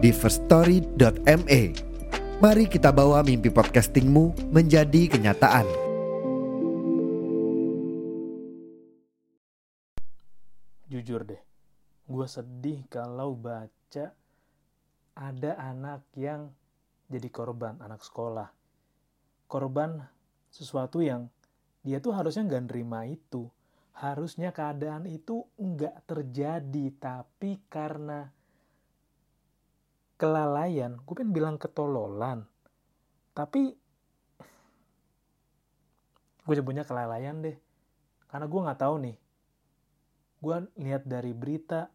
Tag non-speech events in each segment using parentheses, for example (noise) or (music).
di firststory.me. Mari kita bawa mimpi podcastingmu menjadi kenyataan. Jujur deh, gue sedih kalau baca ada anak yang jadi korban, anak sekolah. Korban sesuatu yang dia tuh harusnya nggak nerima itu. Harusnya keadaan itu nggak terjadi, tapi karena kelalaian, gue pengen bilang ketololan, tapi gue sebutnya kelalaian deh, karena gue nggak tahu nih. Gue lihat dari berita,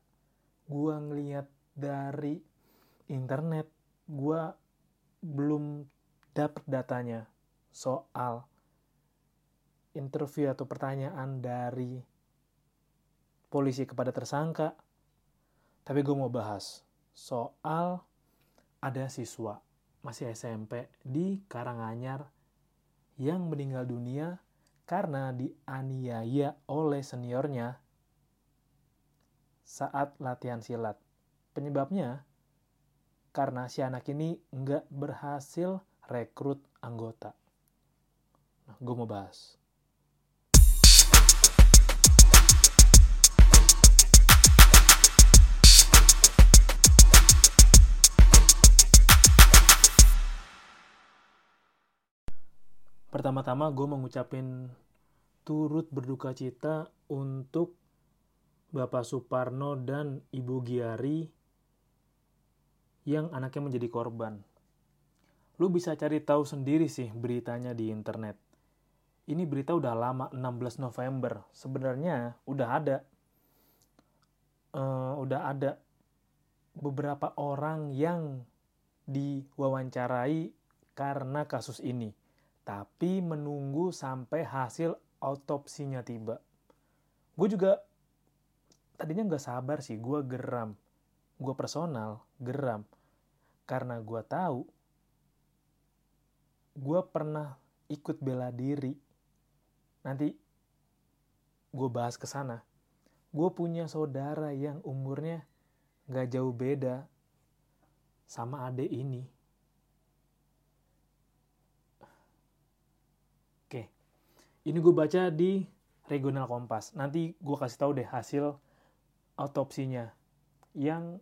gue ngeliat dari internet, gue belum dapet datanya soal interview atau pertanyaan dari polisi kepada tersangka. Tapi gue mau bahas soal ada siswa masih SMP di Karanganyar yang meninggal dunia karena dianiaya oleh seniornya saat latihan silat. Penyebabnya karena si anak ini nggak berhasil rekrut anggota. Nah, gue mau bahas. Pertama-tama gue mengucapin turut berduka cita untuk Bapak Suparno dan Ibu Giari yang anaknya menjadi korban. Lu bisa cari tahu sendiri sih beritanya di internet. Ini berita udah lama, 16 November. Sebenarnya udah ada. Uh, udah ada beberapa orang yang diwawancarai karena kasus ini tapi menunggu sampai hasil autopsinya tiba. Gue juga tadinya nggak sabar sih, gue geram. Gue personal, geram. Karena gue tahu, gue pernah ikut bela diri. Nanti gue bahas ke sana. Gue punya saudara yang umurnya nggak jauh beda sama adik ini Ini gue baca di Regional Kompas. Nanti gue kasih tahu deh hasil autopsinya yang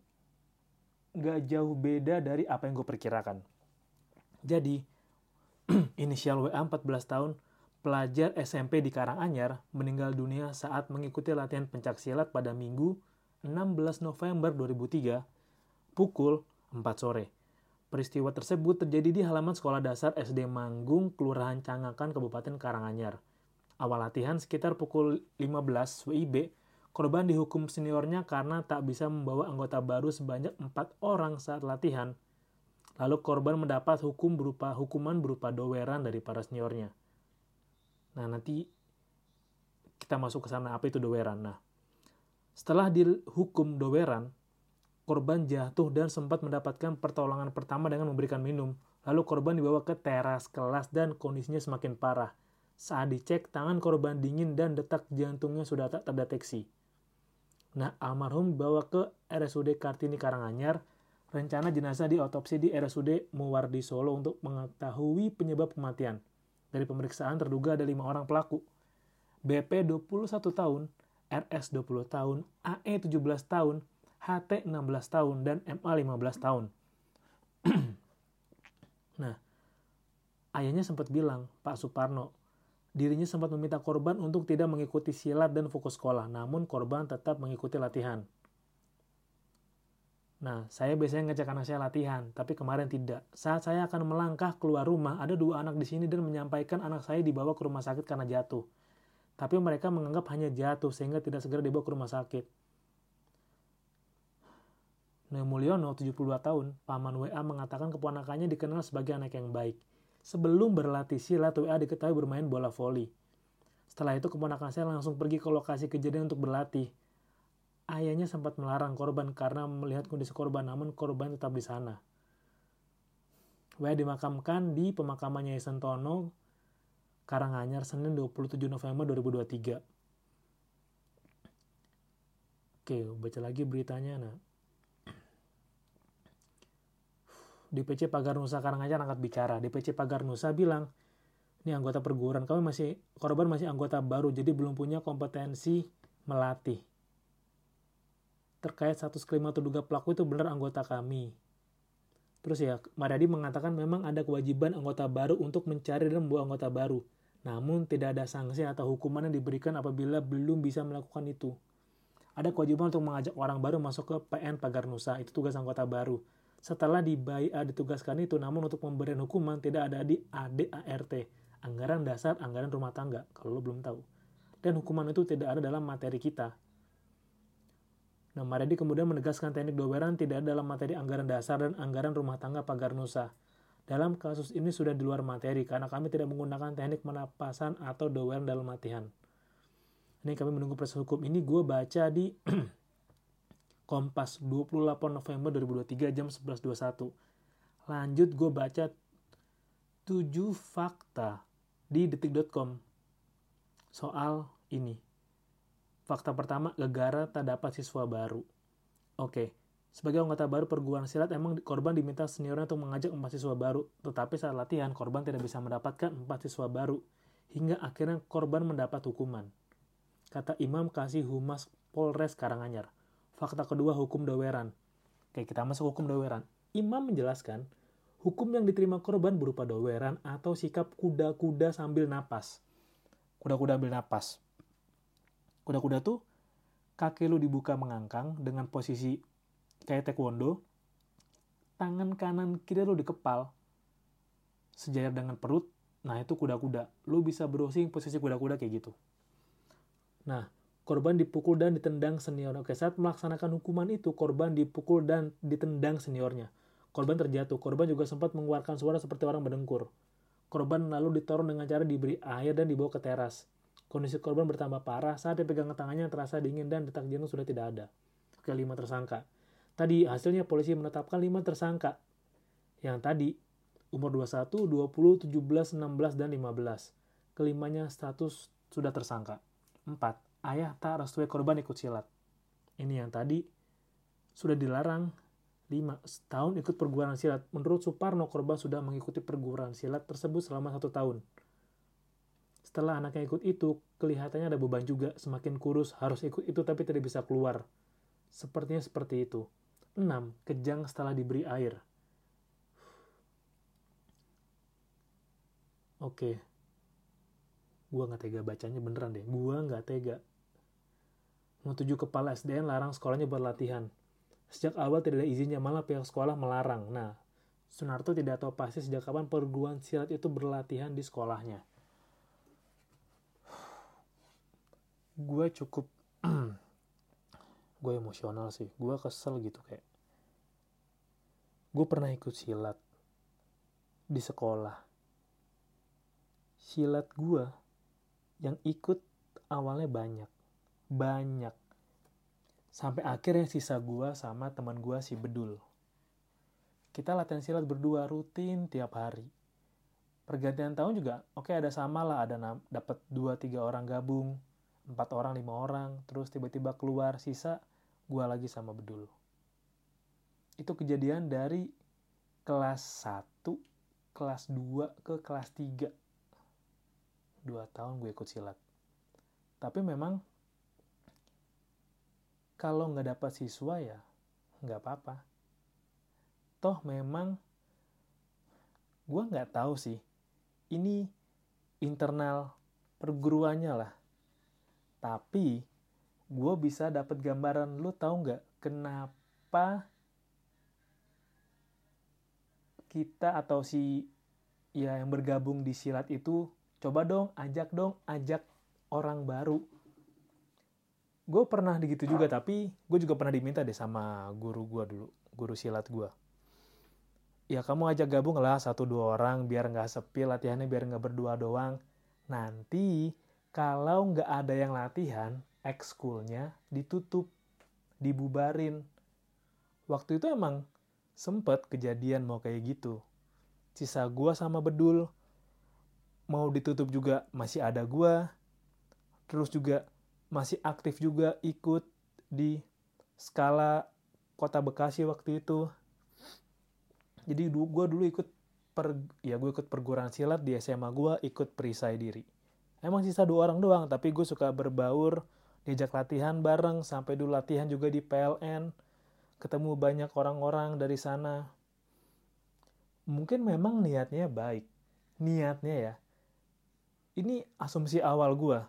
gak jauh beda dari apa yang gue perkirakan. Jadi, (clears throat) inisial WA 14 tahun, pelajar SMP di Karanganyar meninggal dunia saat mengikuti latihan pencaksilat pada Minggu 16 November 2003 pukul 4 sore. Peristiwa tersebut terjadi di halaman sekolah dasar SD Manggung, Kelurahan Cangakan, Kabupaten Karanganyar. Awal latihan sekitar pukul 15 WIB, korban dihukum seniornya karena tak bisa membawa anggota baru sebanyak empat orang saat latihan. Lalu korban mendapat hukum berupa hukuman berupa doweran dari para seniornya. Nah, nanti kita masuk ke sana apa itu doweran. Nah, setelah dihukum doweran, korban jatuh dan sempat mendapatkan pertolongan pertama dengan memberikan minum. Lalu korban dibawa ke teras kelas dan kondisinya semakin parah. Saat dicek, tangan korban dingin dan detak jantungnya sudah tak terdeteksi. Nah, almarhum dibawa ke RSUD Kartini Karanganyar. Rencana jenazah diotopsi di RSUD Muwardi Solo untuk mengetahui penyebab kematian. Dari pemeriksaan terduga ada lima orang pelaku. BP 21 tahun, RS 20 tahun, AE 17 tahun, HT 16 tahun, dan MA 15 tahun. (clears throat) nah, ayahnya sempat bilang, Pak Suparno, Dirinya sempat meminta korban untuk tidak mengikuti silat dan fokus sekolah, namun korban tetap mengikuti latihan. Nah, saya biasanya ngecek anak saya latihan, tapi kemarin tidak. Saat saya akan melangkah keluar rumah, ada dua anak di sini dan menyampaikan anak saya dibawa ke rumah sakit karena jatuh. Tapi mereka menganggap hanya jatuh sehingga tidak segera dibawa ke rumah sakit. Neo Mulyono, 72 tahun, paman WA mengatakan keponakannya dikenal sebagai anak yang baik. Sebelum berlatih silat, WA diketahui bermain bola voli. Setelah itu keponakan saya langsung pergi ke lokasi kejadian untuk berlatih. Ayahnya sempat melarang korban karena melihat kondisi korban, namun korban tetap di sana. WA dimakamkan di pemakamannya Yayasan Tono, Karanganyar, Senin 27 November 2023. Oke, baca lagi beritanya. Nah, DPC Pagar Nusa Karanganyar angkat bicara. DPC Pagar Nusa bilang, ini anggota perguruan, kami masih, korban masih anggota baru, jadi belum punya kompetensi melatih. Terkait status kelima terduga pelaku itu benar anggota kami. Terus ya, Mariadi mengatakan memang ada kewajiban anggota baru untuk mencari dan membawa anggota baru. Namun tidak ada sanksi atau hukuman yang diberikan apabila belum bisa melakukan itu. Ada kewajiban untuk mengajak orang baru masuk ke PN Pagar Nusa, itu tugas anggota baru setelah di BIA ditugaskan itu, namun untuk pemberian hukuman tidak ada di ADART, anggaran dasar anggaran rumah tangga, kalau lo belum tahu. Dan hukuman itu tidak ada dalam materi kita. Nah, Maredi kemudian menegaskan teknik doberan tidak ada dalam materi anggaran dasar dan anggaran rumah tangga pagar nusa. Dalam kasus ini sudah di luar materi karena kami tidak menggunakan teknik menapasan atau doberan dalam latihan. Ini kami menunggu proses hukum ini gue baca di (clears throat) Kompas 28 November 2023 jam 11.21. Lanjut gue baca 7 fakta di detik.com soal ini. Fakta pertama, Gegara tak dapat siswa baru. Oke, sebagai anggota baru perguruan silat emang korban diminta seniornya untuk mengajak empat siswa baru, tetapi saat latihan korban tidak bisa mendapatkan empat siswa baru, hingga akhirnya korban mendapat hukuman. Kata Imam Kasih Humas Polres Karanganyar. Fakta kedua hukum doweran. Oke, kita masuk hukum doweran. Imam menjelaskan, hukum yang diterima korban berupa doweran atau sikap kuda-kuda sambil napas. Kuda-kuda ambil napas. Kuda-kuda tuh kaki lu dibuka mengangkang dengan posisi kayak taekwondo, tangan kanan kiri lu dikepal, sejajar dengan perut, nah itu kuda-kuda. Lu bisa browsing posisi kuda-kuda kayak gitu. Nah, Korban dipukul dan ditendang senior. Oke, saat melaksanakan hukuman itu, korban dipukul dan ditendang seniornya. Korban terjatuh. Korban juga sempat mengeluarkan suara seperti orang berdengkur. Korban lalu ditorong dengan cara diberi air dan dibawa ke teras. Kondisi korban bertambah parah saat dipegang tangannya terasa dingin dan detak jantung sudah tidak ada. Oke, lima tersangka. Tadi hasilnya polisi menetapkan lima tersangka. Yang tadi umur 21, 20, 17, 16, dan 15. Kelimanya status sudah tersangka. 4 ayah tak restui korban ikut silat. Ini yang tadi sudah dilarang 5 tahun ikut perguruan silat. Menurut Suparno, korban sudah mengikuti perguruan silat tersebut selama satu tahun. Setelah anaknya ikut itu, kelihatannya ada beban juga. Semakin kurus, harus ikut itu tapi tidak bisa keluar. Sepertinya seperti itu. 6. Kejang setelah diberi air. Oke. Gua nggak tega bacanya beneran deh. Gua nggak tega tujuh kepala SDN larang sekolahnya buat latihan. Sejak awal tidak ada izinnya, malah pihak sekolah melarang. Nah, Sunarto tidak tahu pasti sejak kapan perguruan silat itu berlatihan di sekolahnya. Gue cukup, (clears throat) gue emosional sih. Gue kesel gitu kayak. Gue pernah ikut silat di sekolah. Silat gue yang ikut awalnya banyak banyak. Sampai akhirnya sisa gua sama teman gua si Bedul. Kita latihan silat berdua rutin tiap hari. Pergantian tahun juga oke okay, ada sama lah ada dapat dua tiga orang gabung empat orang lima orang. Terus tiba-tiba keluar sisa gua lagi sama Bedul. Itu kejadian dari kelas 1 kelas 2 ke kelas 3 dua tahun gue ikut silat. Tapi memang kalau nggak dapat siswa ya nggak apa-apa. Toh memang gue nggak tahu sih. Ini internal perguruannya lah. Tapi gue bisa dapat gambaran lu tahu nggak kenapa kita atau si ya yang bergabung di silat itu coba dong ajak dong ajak orang baru gue pernah gitu juga tapi gue juga pernah diminta deh sama guru gue dulu guru silat gue ya kamu ajak gabung lah satu dua orang biar nggak sepi latihannya biar nggak berdua doang. Nanti kalau nggak ada yang latihan ekskulnya ditutup dibubarin. Waktu itu emang sempet kejadian mau kayak gitu. Sisa gua sama bedul mau ditutup juga masih ada gua. Terus juga masih aktif juga ikut di skala kota Bekasi waktu itu. Jadi gue dulu ikut per ya gue ikut perguruan silat di SMA gue ikut perisai diri. Emang sisa dua orang doang tapi gue suka berbaur diajak latihan bareng sampai dulu latihan juga di PLN ketemu banyak orang-orang dari sana. Mungkin memang niatnya baik. Niatnya ya. Ini asumsi awal gue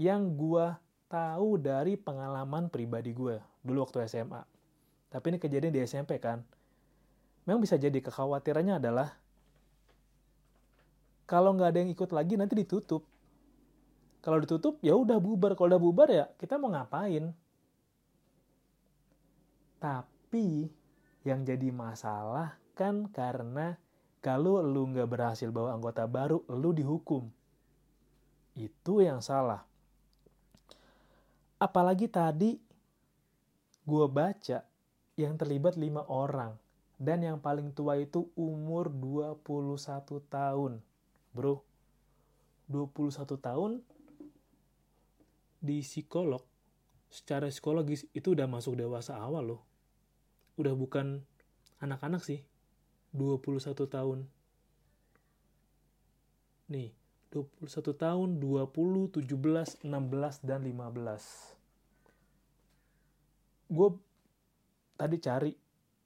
yang gue tahu dari pengalaman pribadi gue dulu waktu SMA tapi ini kejadian di SMP kan memang bisa jadi kekhawatirannya adalah kalau nggak ada yang ikut lagi nanti ditutup. Kalau ditutup ya udah bubar. Kalau udah bubar ya kita mau ngapain? Tapi yang jadi masalah kan karena kalau lu nggak berhasil bawa anggota baru, lu dihukum. Itu yang salah. Apalagi tadi gue baca yang terlibat lima orang dan yang paling tua itu umur 21 tahun. Bro, 21 tahun di psikolog, secara psikologis itu udah masuk dewasa awal loh. Udah bukan anak-anak sih. 21 tahun. Nih, 21 tahun, 20, 17, 16, dan 15. Gue tadi cari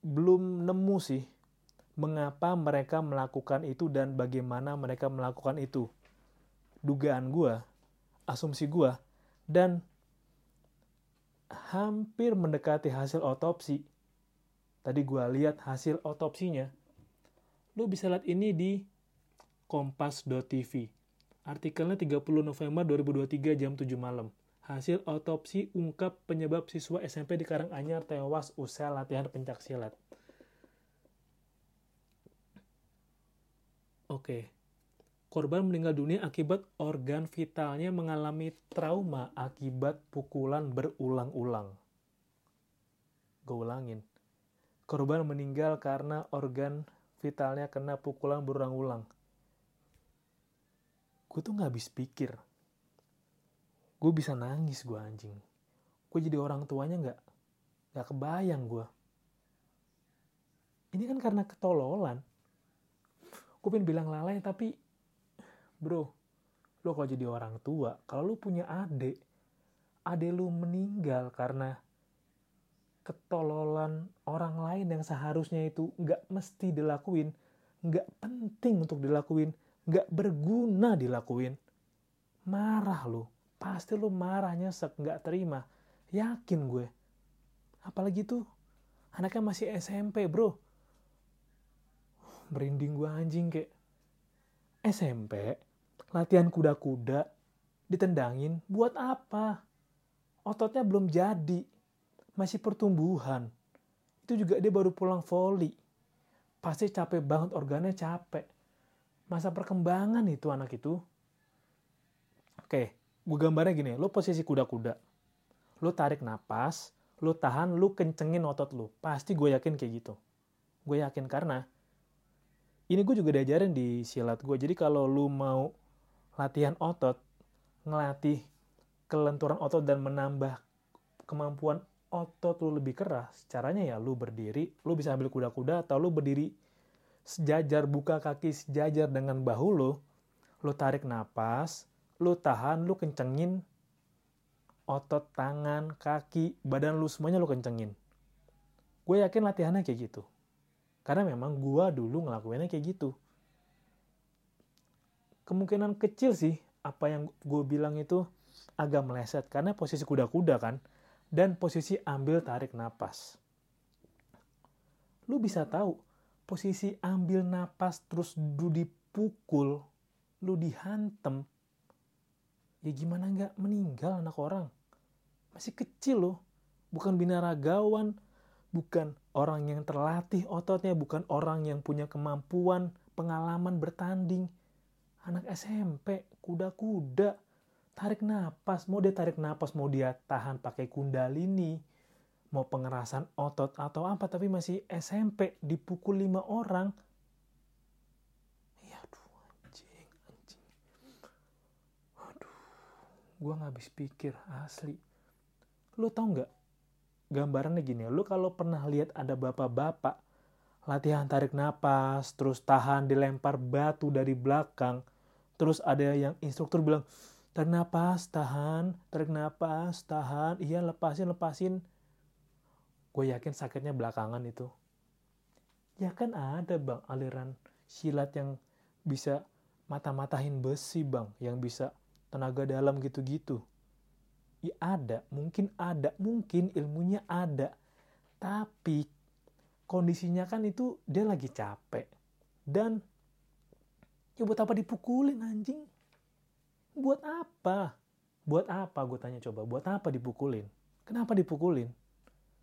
belum nemu sih mengapa mereka melakukan itu dan bagaimana mereka melakukan itu. Dugaan gue, asumsi gue, dan hampir mendekati hasil otopsi. Tadi gue lihat hasil otopsinya. Lu bisa lihat ini di kompas.tv. Artikelnya 30 November 2023 jam 7 malam. Hasil otopsi ungkap penyebab siswa SMP di Karanganyar tewas usai latihan pencak silat. Oke. Korban meninggal dunia akibat organ vitalnya mengalami trauma akibat pukulan berulang-ulang. Gue ulangin. Korban meninggal karena organ vitalnya kena pukulan berulang-ulang. Gue tuh gak habis pikir. Gue bisa nangis gue anjing. Gue jadi orang tuanya nggak nggak kebayang gue ini kan karena ketololan. Gue pengen bilang lalai tapi bro lo kalau jadi orang tua kalau lo punya adik adik lo meninggal karena ketololan orang lain yang seharusnya itu nggak mesti dilakuin nggak penting untuk dilakuin nggak berguna dilakuin. Marah lo pasti lu marah nyesek nggak terima. Yakin gue. Apalagi tuh anaknya masih SMP bro. Merinding gue anjing kayak SMP latihan kuda-kuda ditendangin buat apa? Ototnya belum jadi. Masih pertumbuhan. Itu juga dia baru pulang volley pasti capek banget organnya capek masa perkembangan itu anak itu oke gue gambarnya gini, lo posisi kuda-kuda, lo tarik napas, lo tahan, lo kencengin otot lo. Pasti gue yakin kayak gitu. Gue yakin karena ini gue juga diajarin di silat gue. Jadi kalau lo mau latihan otot, ngelatih kelenturan otot dan menambah kemampuan otot lo lebih keras, caranya ya lo berdiri, lo bisa ambil kuda-kuda atau lo berdiri sejajar, buka kaki sejajar dengan bahu lo, lo tarik napas, lu tahan, lu kencengin otot tangan, kaki, badan lu semuanya lu kencengin. Gue yakin latihannya kayak gitu. Karena memang gue dulu ngelakuinnya kayak gitu. Kemungkinan kecil sih apa yang gue bilang itu agak meleset karena posisi kuda-kuda kan dan posisi ambil tarik napas. Lu bisa tahu posisi ambil napas terus lu dipukul, lu dihantem, ya gimana nggak meninggal anak orang? Masih kecil loh bukan binaragawan bukan orang yang terlatih ototnya, bukan orang yang punya kemampuan, pengalaman bertanding. Anak SMP, kuda-kuda, tarik napas, mau dia tarik napas, mau dia tahan pakai kundalini, mau pengerasan otot atau apa, tapi masih SMP, dipukul lima orang. Ya aduh, anjing, anjing. Aduh, gue gak habis pikir, asli. Lu tau nggak gambarannya gini, lu kalau pernah lihat ada bapak-bapak latihan tarik napas, terus tahan dilempar batu dari belakang, terus ada yang instruktur bilang, tarik napas, tahan, tarik napas, tahan, iya lepasin, lepasin. Gue yakin sakitnya belakangan itu. Ya kan ada bang aliran silat yang bisa mata-matahin besi bang, yang bisa tenaga dalam gitu-gitu. Ya ada, mungkin ada, mungkin ilmunya ada. Tapi kondisinya kan itu dia lagi capek. Dan ya buat apa dipukulin anjing? Buat apa? Buat apa gue tanya coba, buat apa dipukulin? Kenapa dipukulin?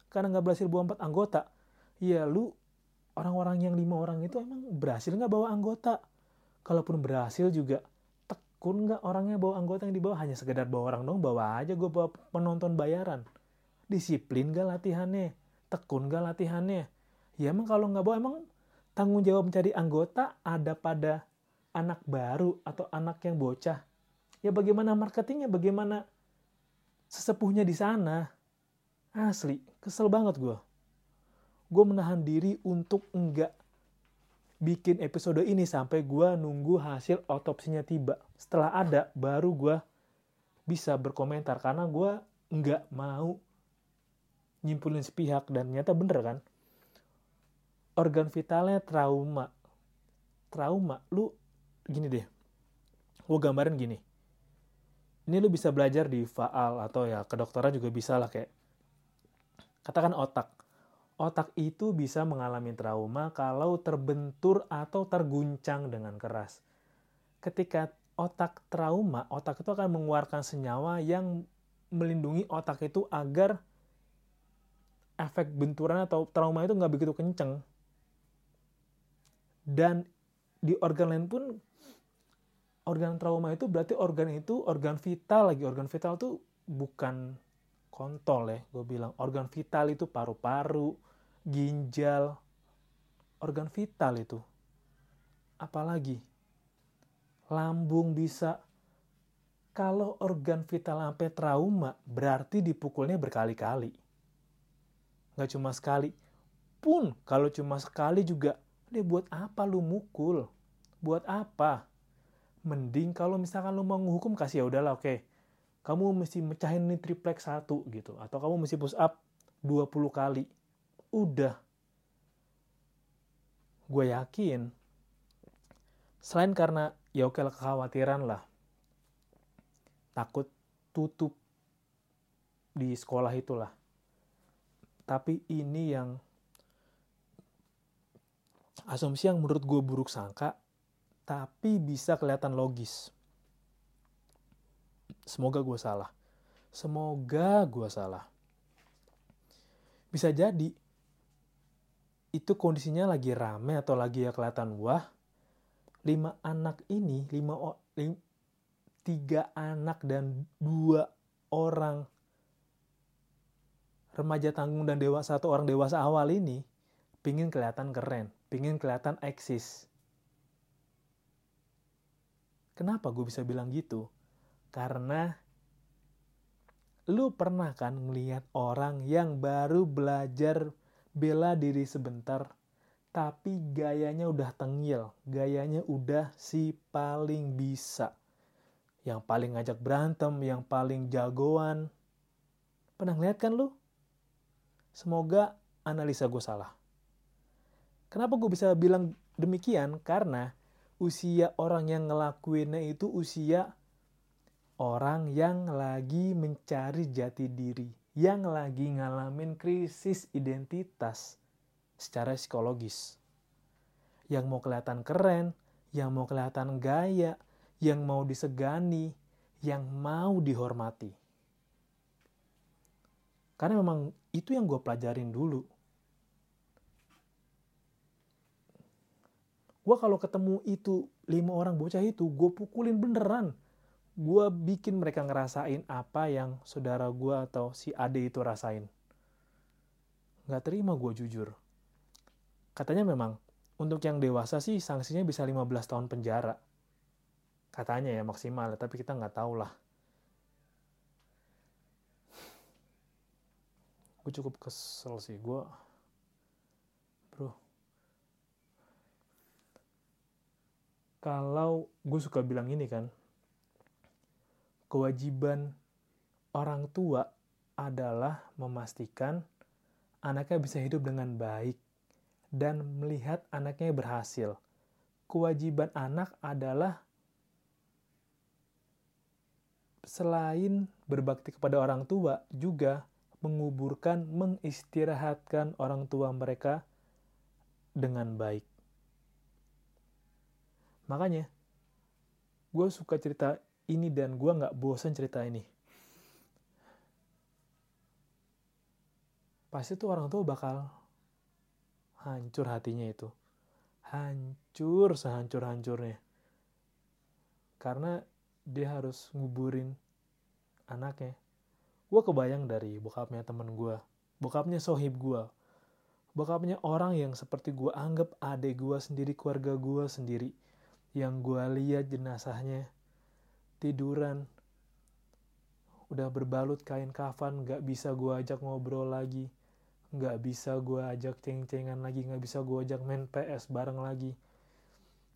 Karena nggak berhasil bawa empat anggota. Ya lu orang-orang yang lima orang itu emang berhasil nggak bawa anggota? Kalaupun berhasil juga tekun nggak orangnya bawa anggota yang dibawa hanya sekedar bawa orang dong bawa aja gue bawa penonton bayaran. Disiplin gak latihannya? Tekun gak latihannya? Ya emang kalau nggak bawa emang tanggung jawab mencari anggota ada pada anak baru atau anak yang bocah. Ya bagaimana marketingnya? Bagaimana sesepuhnya di sana asli kesel banget gue gue menahan diri untuk enggak bikin episode ini sampai gue nunggu hasil otopsinya tiba. Setelah ada, baru gue bisa berkomentar. Karena gue nggak mau nyimpulin sepihak. Dan nyata bener kan. Organ vitalnya trauma. Trauma. Lu gini deh. Gue gambarin gini. Ini lu bisa belajar di faal atau ya kedokteran juga bisa lah kayak. Katakan otak otak itu bisa mengalami trauma kalau terbentur atau terguncang dengan keras. Ketika otak trauma, otak itu akan mengeluarkan senyawa yang melindungi otak itu agar efek benturan atau trauma itu nggak begitu kenceng. Dan di organ lain pun organ trauma itu berarti organ itu organ vital lagi. Organ vital itu bukan kontol ya, gue bilang. Organ vital itu paru-paru, ginjal, organ vital itu. Apalagi lambung bisa. Kalau organ vital sampai trauma, berarti dipukulnya berkali-kali. Nggak cuma sekali. Pun kalau cuma sekali juga, dia buat apa lu mukul? Buat apa? Mending kalau misalkan lu mau menghukum kasih ya udahlah oke. Okay. Kamu mesti mecahin ini triplek satu gitu. Atau kamu mesti push up 20 kali. Udah. Gue yakin selain karena ya oke lah kekhawatiran lah. Takut tutup di sekolah itulah. Tapi ini yang asumsi yang menurut gue buruk sangka tapi bisa kelihatan logis semoga gue salah. Semoga gue salah. Bisa jadi itu kondisinya lagi rame atau lagi ya kelihatan wah lima anak ini lima, lim, tiga anak dan dua orang remaja tanggung dan dewasa satu orang dewasa awal ini pingin kelihatan keren pingin kelihatan eksis. Kenapa gue bisa bilang gitu karena lu pernah kan ngelihat orang yang baru belajar bela diri sebentar, tapi gayanya udah tengil, gayanya udah si paling bisa. Yang paling ngajak berantem, yang paling jagoan. Pernah lihat kan lu? Semoga analisa gue salah. Kenapa gue bisa bilang demikian? Karena usia orang yang ngelakuinnya itu usia orang yang lagi mencari jati diri, yang lagi ngalamin krisis identitas secara psikologis. Yang mau kelihatan keren, yang mau kelihatan gaya, yang mau disegani, yang mau dihormati. Karena memang itu yang gue pelajarin dulu. Gue kalau ketemu itu lima orang bocah itu, gue pukulin beneran gue bikin mereka ngerasain apa yang saudara gue atau si ade itu rasain. Nggak terima gue jujur. Katanya memang untuk yang dewasa sih sanksinya bisa 15 tahun penjara. Katanya ya maksimal tapi kita nggak tahu lah. Gue cukup kesel sih gue bro. Kalau gue suka bilang ini kan kewajiban orang tua adalah memastikan anaknya bisa hidup dengan baik dan melihat anaknya berhasil. Kewajiban anak adalah selain berbakti kepada orang tua, juga menguburkan, mengistirahatkan orang tua mereka dengan baik. Makanya, gue suka cerita ini dan gue nggak bosan cerita ini. Pasti tuh orang tua bakal hancur hatinya itu. Hancur sehancur-hancurnya. Karena dia harus nguburin anaknya gue kebayang dari bokapnya temen gue bokapnya sohib gue bokapnya orang yang seperti gue anggap adik gue sendiri keluarga gue sendiri yang gue lihat jenazahnya tiduran udah berbalut kain kafan gak bisa gue ajak ngobrol lagi. Gak bisa gue ajak ceng-cengan lagi gak bisa gue ajak main PS bareng lagi.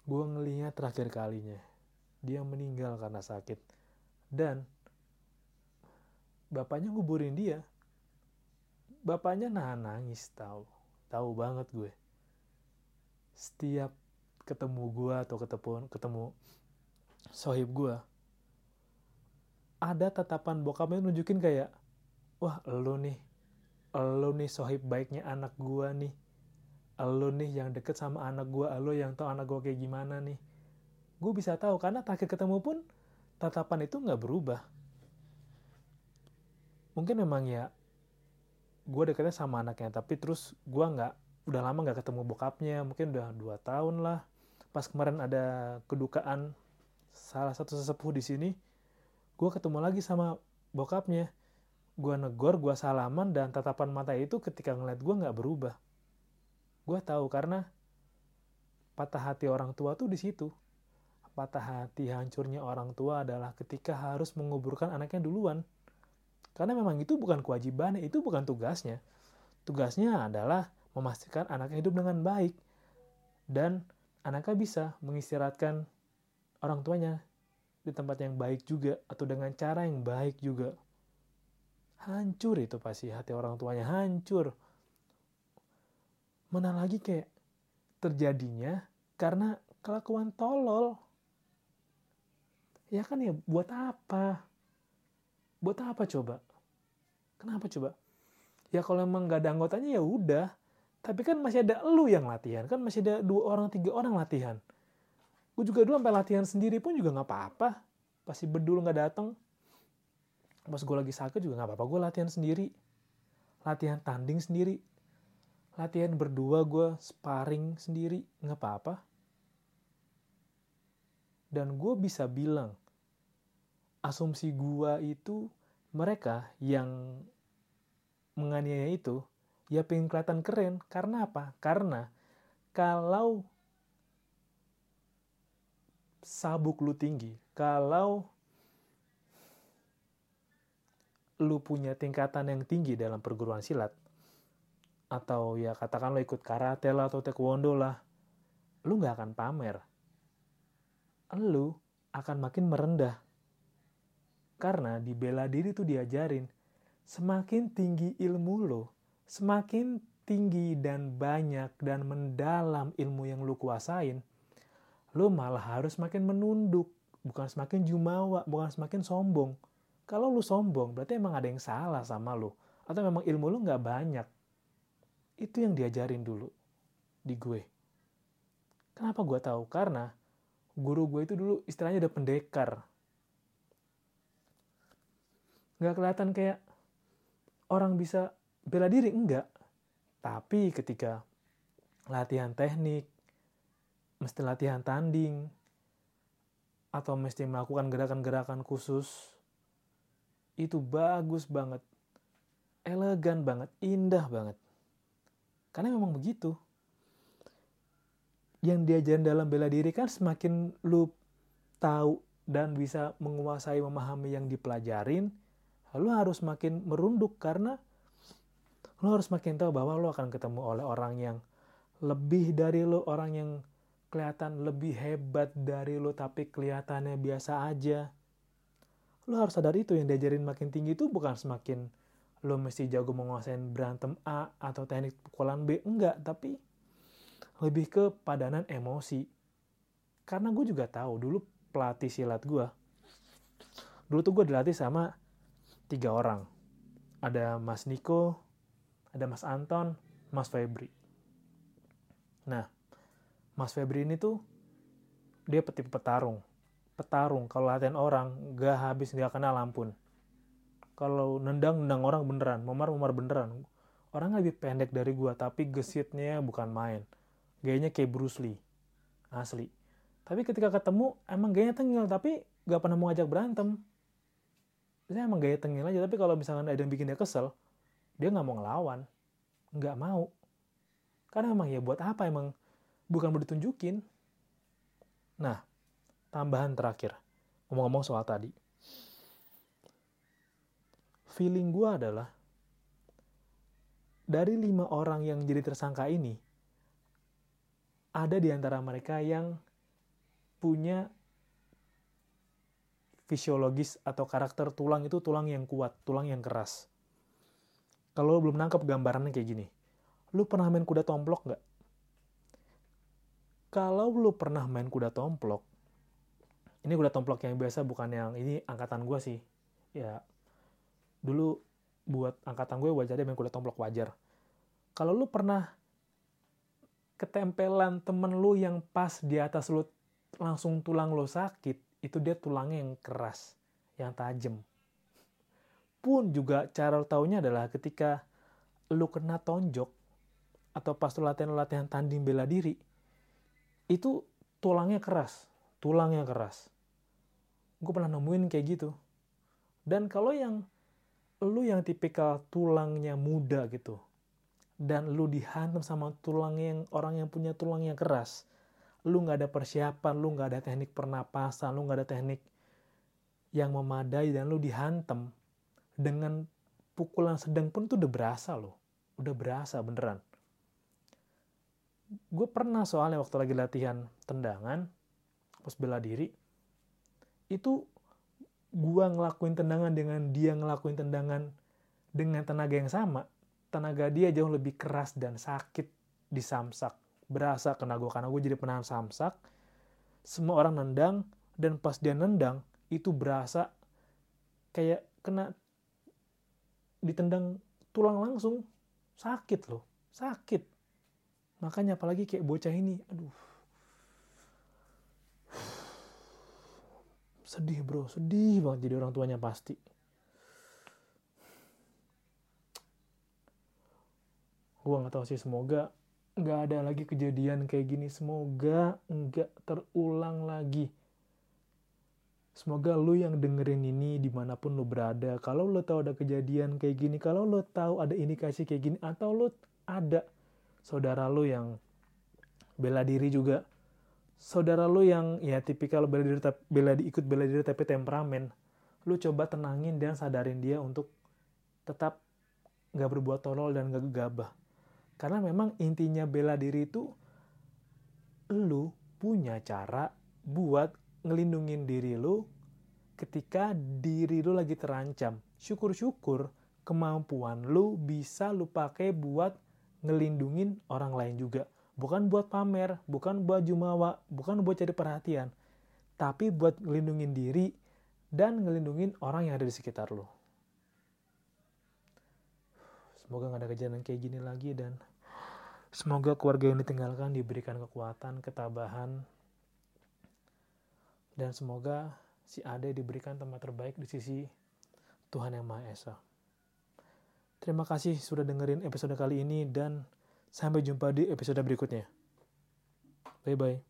Gue ngelihat terakhir kalinya dia meninggal karena sakit. Dan bapaknya nguburin dia. Bapaknya nahan nangis tahu tahu banget gue. Setiap ketemu gue atau ketemu ketemu sohib gue ada tatapan bokapnya nunjukin kayak wah lo nih lo nih sohib baiknya anak gue nih. Lo nih yang deket sama anak gue lo yang tau anak gue kayak gimana nih. Gue bisa tahu karena terakhir ketemu pun tatapan itu nggak berubah. Mungkin memang ya gue deketnya sama anaknya tapi terus gue nggak udah lama nggak ketemu bokapnya mungkin udah dua tahun lah. Pas kemarin ada kedukaan salah satu sesepuh di sini gue ketemu lagi sama bokapnya. Gue negor gue salaman dan tatapan mata itu ketika ngeliat gue nggak berubah. Gue tahu karena patah hati orang tua tuh di situ. Patah hati hancurnya orang tua adalah ketika harus menguburkan anaknya duluan. Karena memang itu bukan kewajibannya, itu bukan tugasnya. Tugasnya adalah memastikan anaknya hidup dengan baik. Dan anaknya bisa mengistirahatkan orang tuanya di tempat yang baik juga atau dengan cara yang baik juga. Hancur itu pasti hati orang tuanya, hancur. Mana lagi kayak terjadinya karena kelakuan tolol. Ya kan ya, buat apa? Buat apa coba? Kenapa coba? Ya kalau emang nggak ada anggotanya ya udah. Tapi kan masih ada lu yang latihan. Kan masih ada dua orang, tiga orang latihan. Gue juga dulu sampai latihan sendiri pun juga nggak apa-apa. Pasti bedul nggak datang. Pas gue lagi sakit juga nggak apa-apa. Gue latihan sendiri. Latihan tanding sendiri. Latihan berdua gue sparring sendiri. Nggak apa-apa. Dan gue bisa bilang, asumsi gue itu mereka yang menganiaya itu ya pengen kelihatan keren karena apa? Karena kalau sabuk lu tinggi, kalau lu punya tingkatan yang tinggi dalam perguruan silat, atau ya katakan lo ikut karate lah atau taekwondo lah, lu nggak akan pamer. Lu akan makin merendah karena di bela diri tuh diajarin, semakin tinggi ilmu lo, semakin tinggi dan banyak dan mendalam ilmu yang lo kuasain, lo malah harus semakin menunduk, bukan semakin jumawa, bukan semakin sombong. Kalau lo sombong, berarti emang ada yang salah sama lo. Atau memang ilmu lo nggak banyak. Itu yang diajarin dulu di gue. Kenapa gue tahu? Karena guru gue itu dulu istilahnya udah pendekar nggak kelihatan kayak orang bisa bela diri enggak tapi ketika latihan teknik mesti latihan tanding atau mesti melakukan gerakan-gerakan khusus itu bagus banget. Elegan banget indah banget. Karena memang begitu. Yang diajarin dalam bela diri kan semakin lu tahu dan bisa menguasai memahami yang dipelajarin lu harus makin merunduk karena lu harus makin tahu bahwa lu akan ketemu oleh orang yang lebih dari lu orang yang kelihatan lebih hebat dari lo tapi kelihatannya biasa aja. Lo harus sadar itu yang diajarin makin tinggi itu bukan semakin lo mesti jago menguasai berantem A atau teknik pukulan B. Enggak, tapi lebih ke padanan emosi. Karena gue juga tahu dulu pelatih silat gue. Dulu tuh gue dilatih sama tiga orang. Ada Mas Niko, ada Mas Anton, Mas Febri. Nah, Mas Febri ini tuh dia tipe petarung. Petarung kalau latihan orang gak habis gak kenal ampun. Kalau nendang nendang orang beneran, memar memar beneran. Orang lebih pendek dari gua tapi gesitnya bukan main. Gayanya kayak Bruce Lee. Asli. Tapi ketika ketemu emang gayanya tengil tapi gak pernah mau ngajak berantem. Saya emang gaya tengil aja tapi kalau misalnya ada yang bikin dia kesel, dia nggak mau ngelawan. Nggak mau. Karena emang ya buat apa emang bukan mau ditunjukin. Nah, tambahan terakhir. Ngomong-ngomong soal tadi. Feeling gue adalah, dari lima orang yang jadi tersangka ini, ada di antara mereka yang punya fisiologis atau karakter tulang itu tulang yang kuat, tulang yang keras. Kalau lo belum nangkep gambarannya kayak gini, lu pernah main kuda tomplok nggak? Kalau lu pernah main kuda tomplok, ini kuda tomplok yang biasa bukan yang ini angkatan gue sih. Ya, dulu buat angkatan gue wajar main kuda tomplok wajar. Kalau lu pernah ketempelan temen lu yang pas di atas lu langsung tulang lu sakit, itu dia tulangnya yang keras, yang tajam. Pun juga cara taunya adalah ketika lu kena tonjok atau pas lu latihan-latihan tanding bela diri, itu tulangnya keras, tulangnya keras. Gue pernah nemuin kayak gitu. Dan kalau yang lu yang tipikal tulangnya muda gitu, dan lu dihantam sama tulang yang orang yang punya tulang yang keras, lu nggak ada persiapan, lu nggak ada teknik pernapasan, lu nggak ada teknik yang memadai dan lu dihantam dengan pukulan sedang pun tuh udah berasa loh, udah berasa beneran gue pernah soalnya waktu lagi latihan tendangan pas bela diri itu gue ngelakuin tendangan dengan dia ngelakuin tendangan dengan tenaga yang sama. Tenaga dia jauh lebih keras dan sakit di samsak berasa kena gue karena gue jadi penahan samsak. Semua orang nendang dan pas dia nendang itu berasa kayak kena ditendang tulang langsung. Sakit loh sakit Makanya apalagi kayak bocah ini, aduh. Sedih bro, sedih banget jadi orang tuanya pasti. Gue gak tahu sih, semoga nggak ada lagi kejadian kayak gini. Semoga nggak terulang lagi. Semoga lu yang dengerin ini di mana pun lu berada, kalau lu tahu ada kejadian kayak gini, kalau lu tahu ada indikasi kayak gini, atau lu ada saudara lu yang bela diri juga. Saudara lu yang ya tipikal bela diri bela di, ikut bela diri tapi temperamen. Lu coba tenangin dan sadarin dia untuk tetap nggak berbuat tolol dan gak gegabah. Karena memang intinya bela diri itu lu punya cara buat ngelindungin diri lu ketika diri lu lagi terancam. Syukur-syukur kemampuan lu bisa lu pakai buat ngelindungin orang lain juga. Bukan buat pamer, bukan buat jumawa, bukan buat cari perhatian. Tapi buat ngelindungin diri dan ngelindungin orang yang ada di sekitar lo. Semoga gak ada kejadian kayak gini lagi dan semoga keluarga yang ditinggalkan diberikan kekuatan, ketabahan, dan semoga si Ade diberikan tempat terbaik di sisi Tuhan Yang Maha Esa. Terima kasih sudah dengerin episode kali ini dan sampai jumpa di episode berikutnya. Bye bye.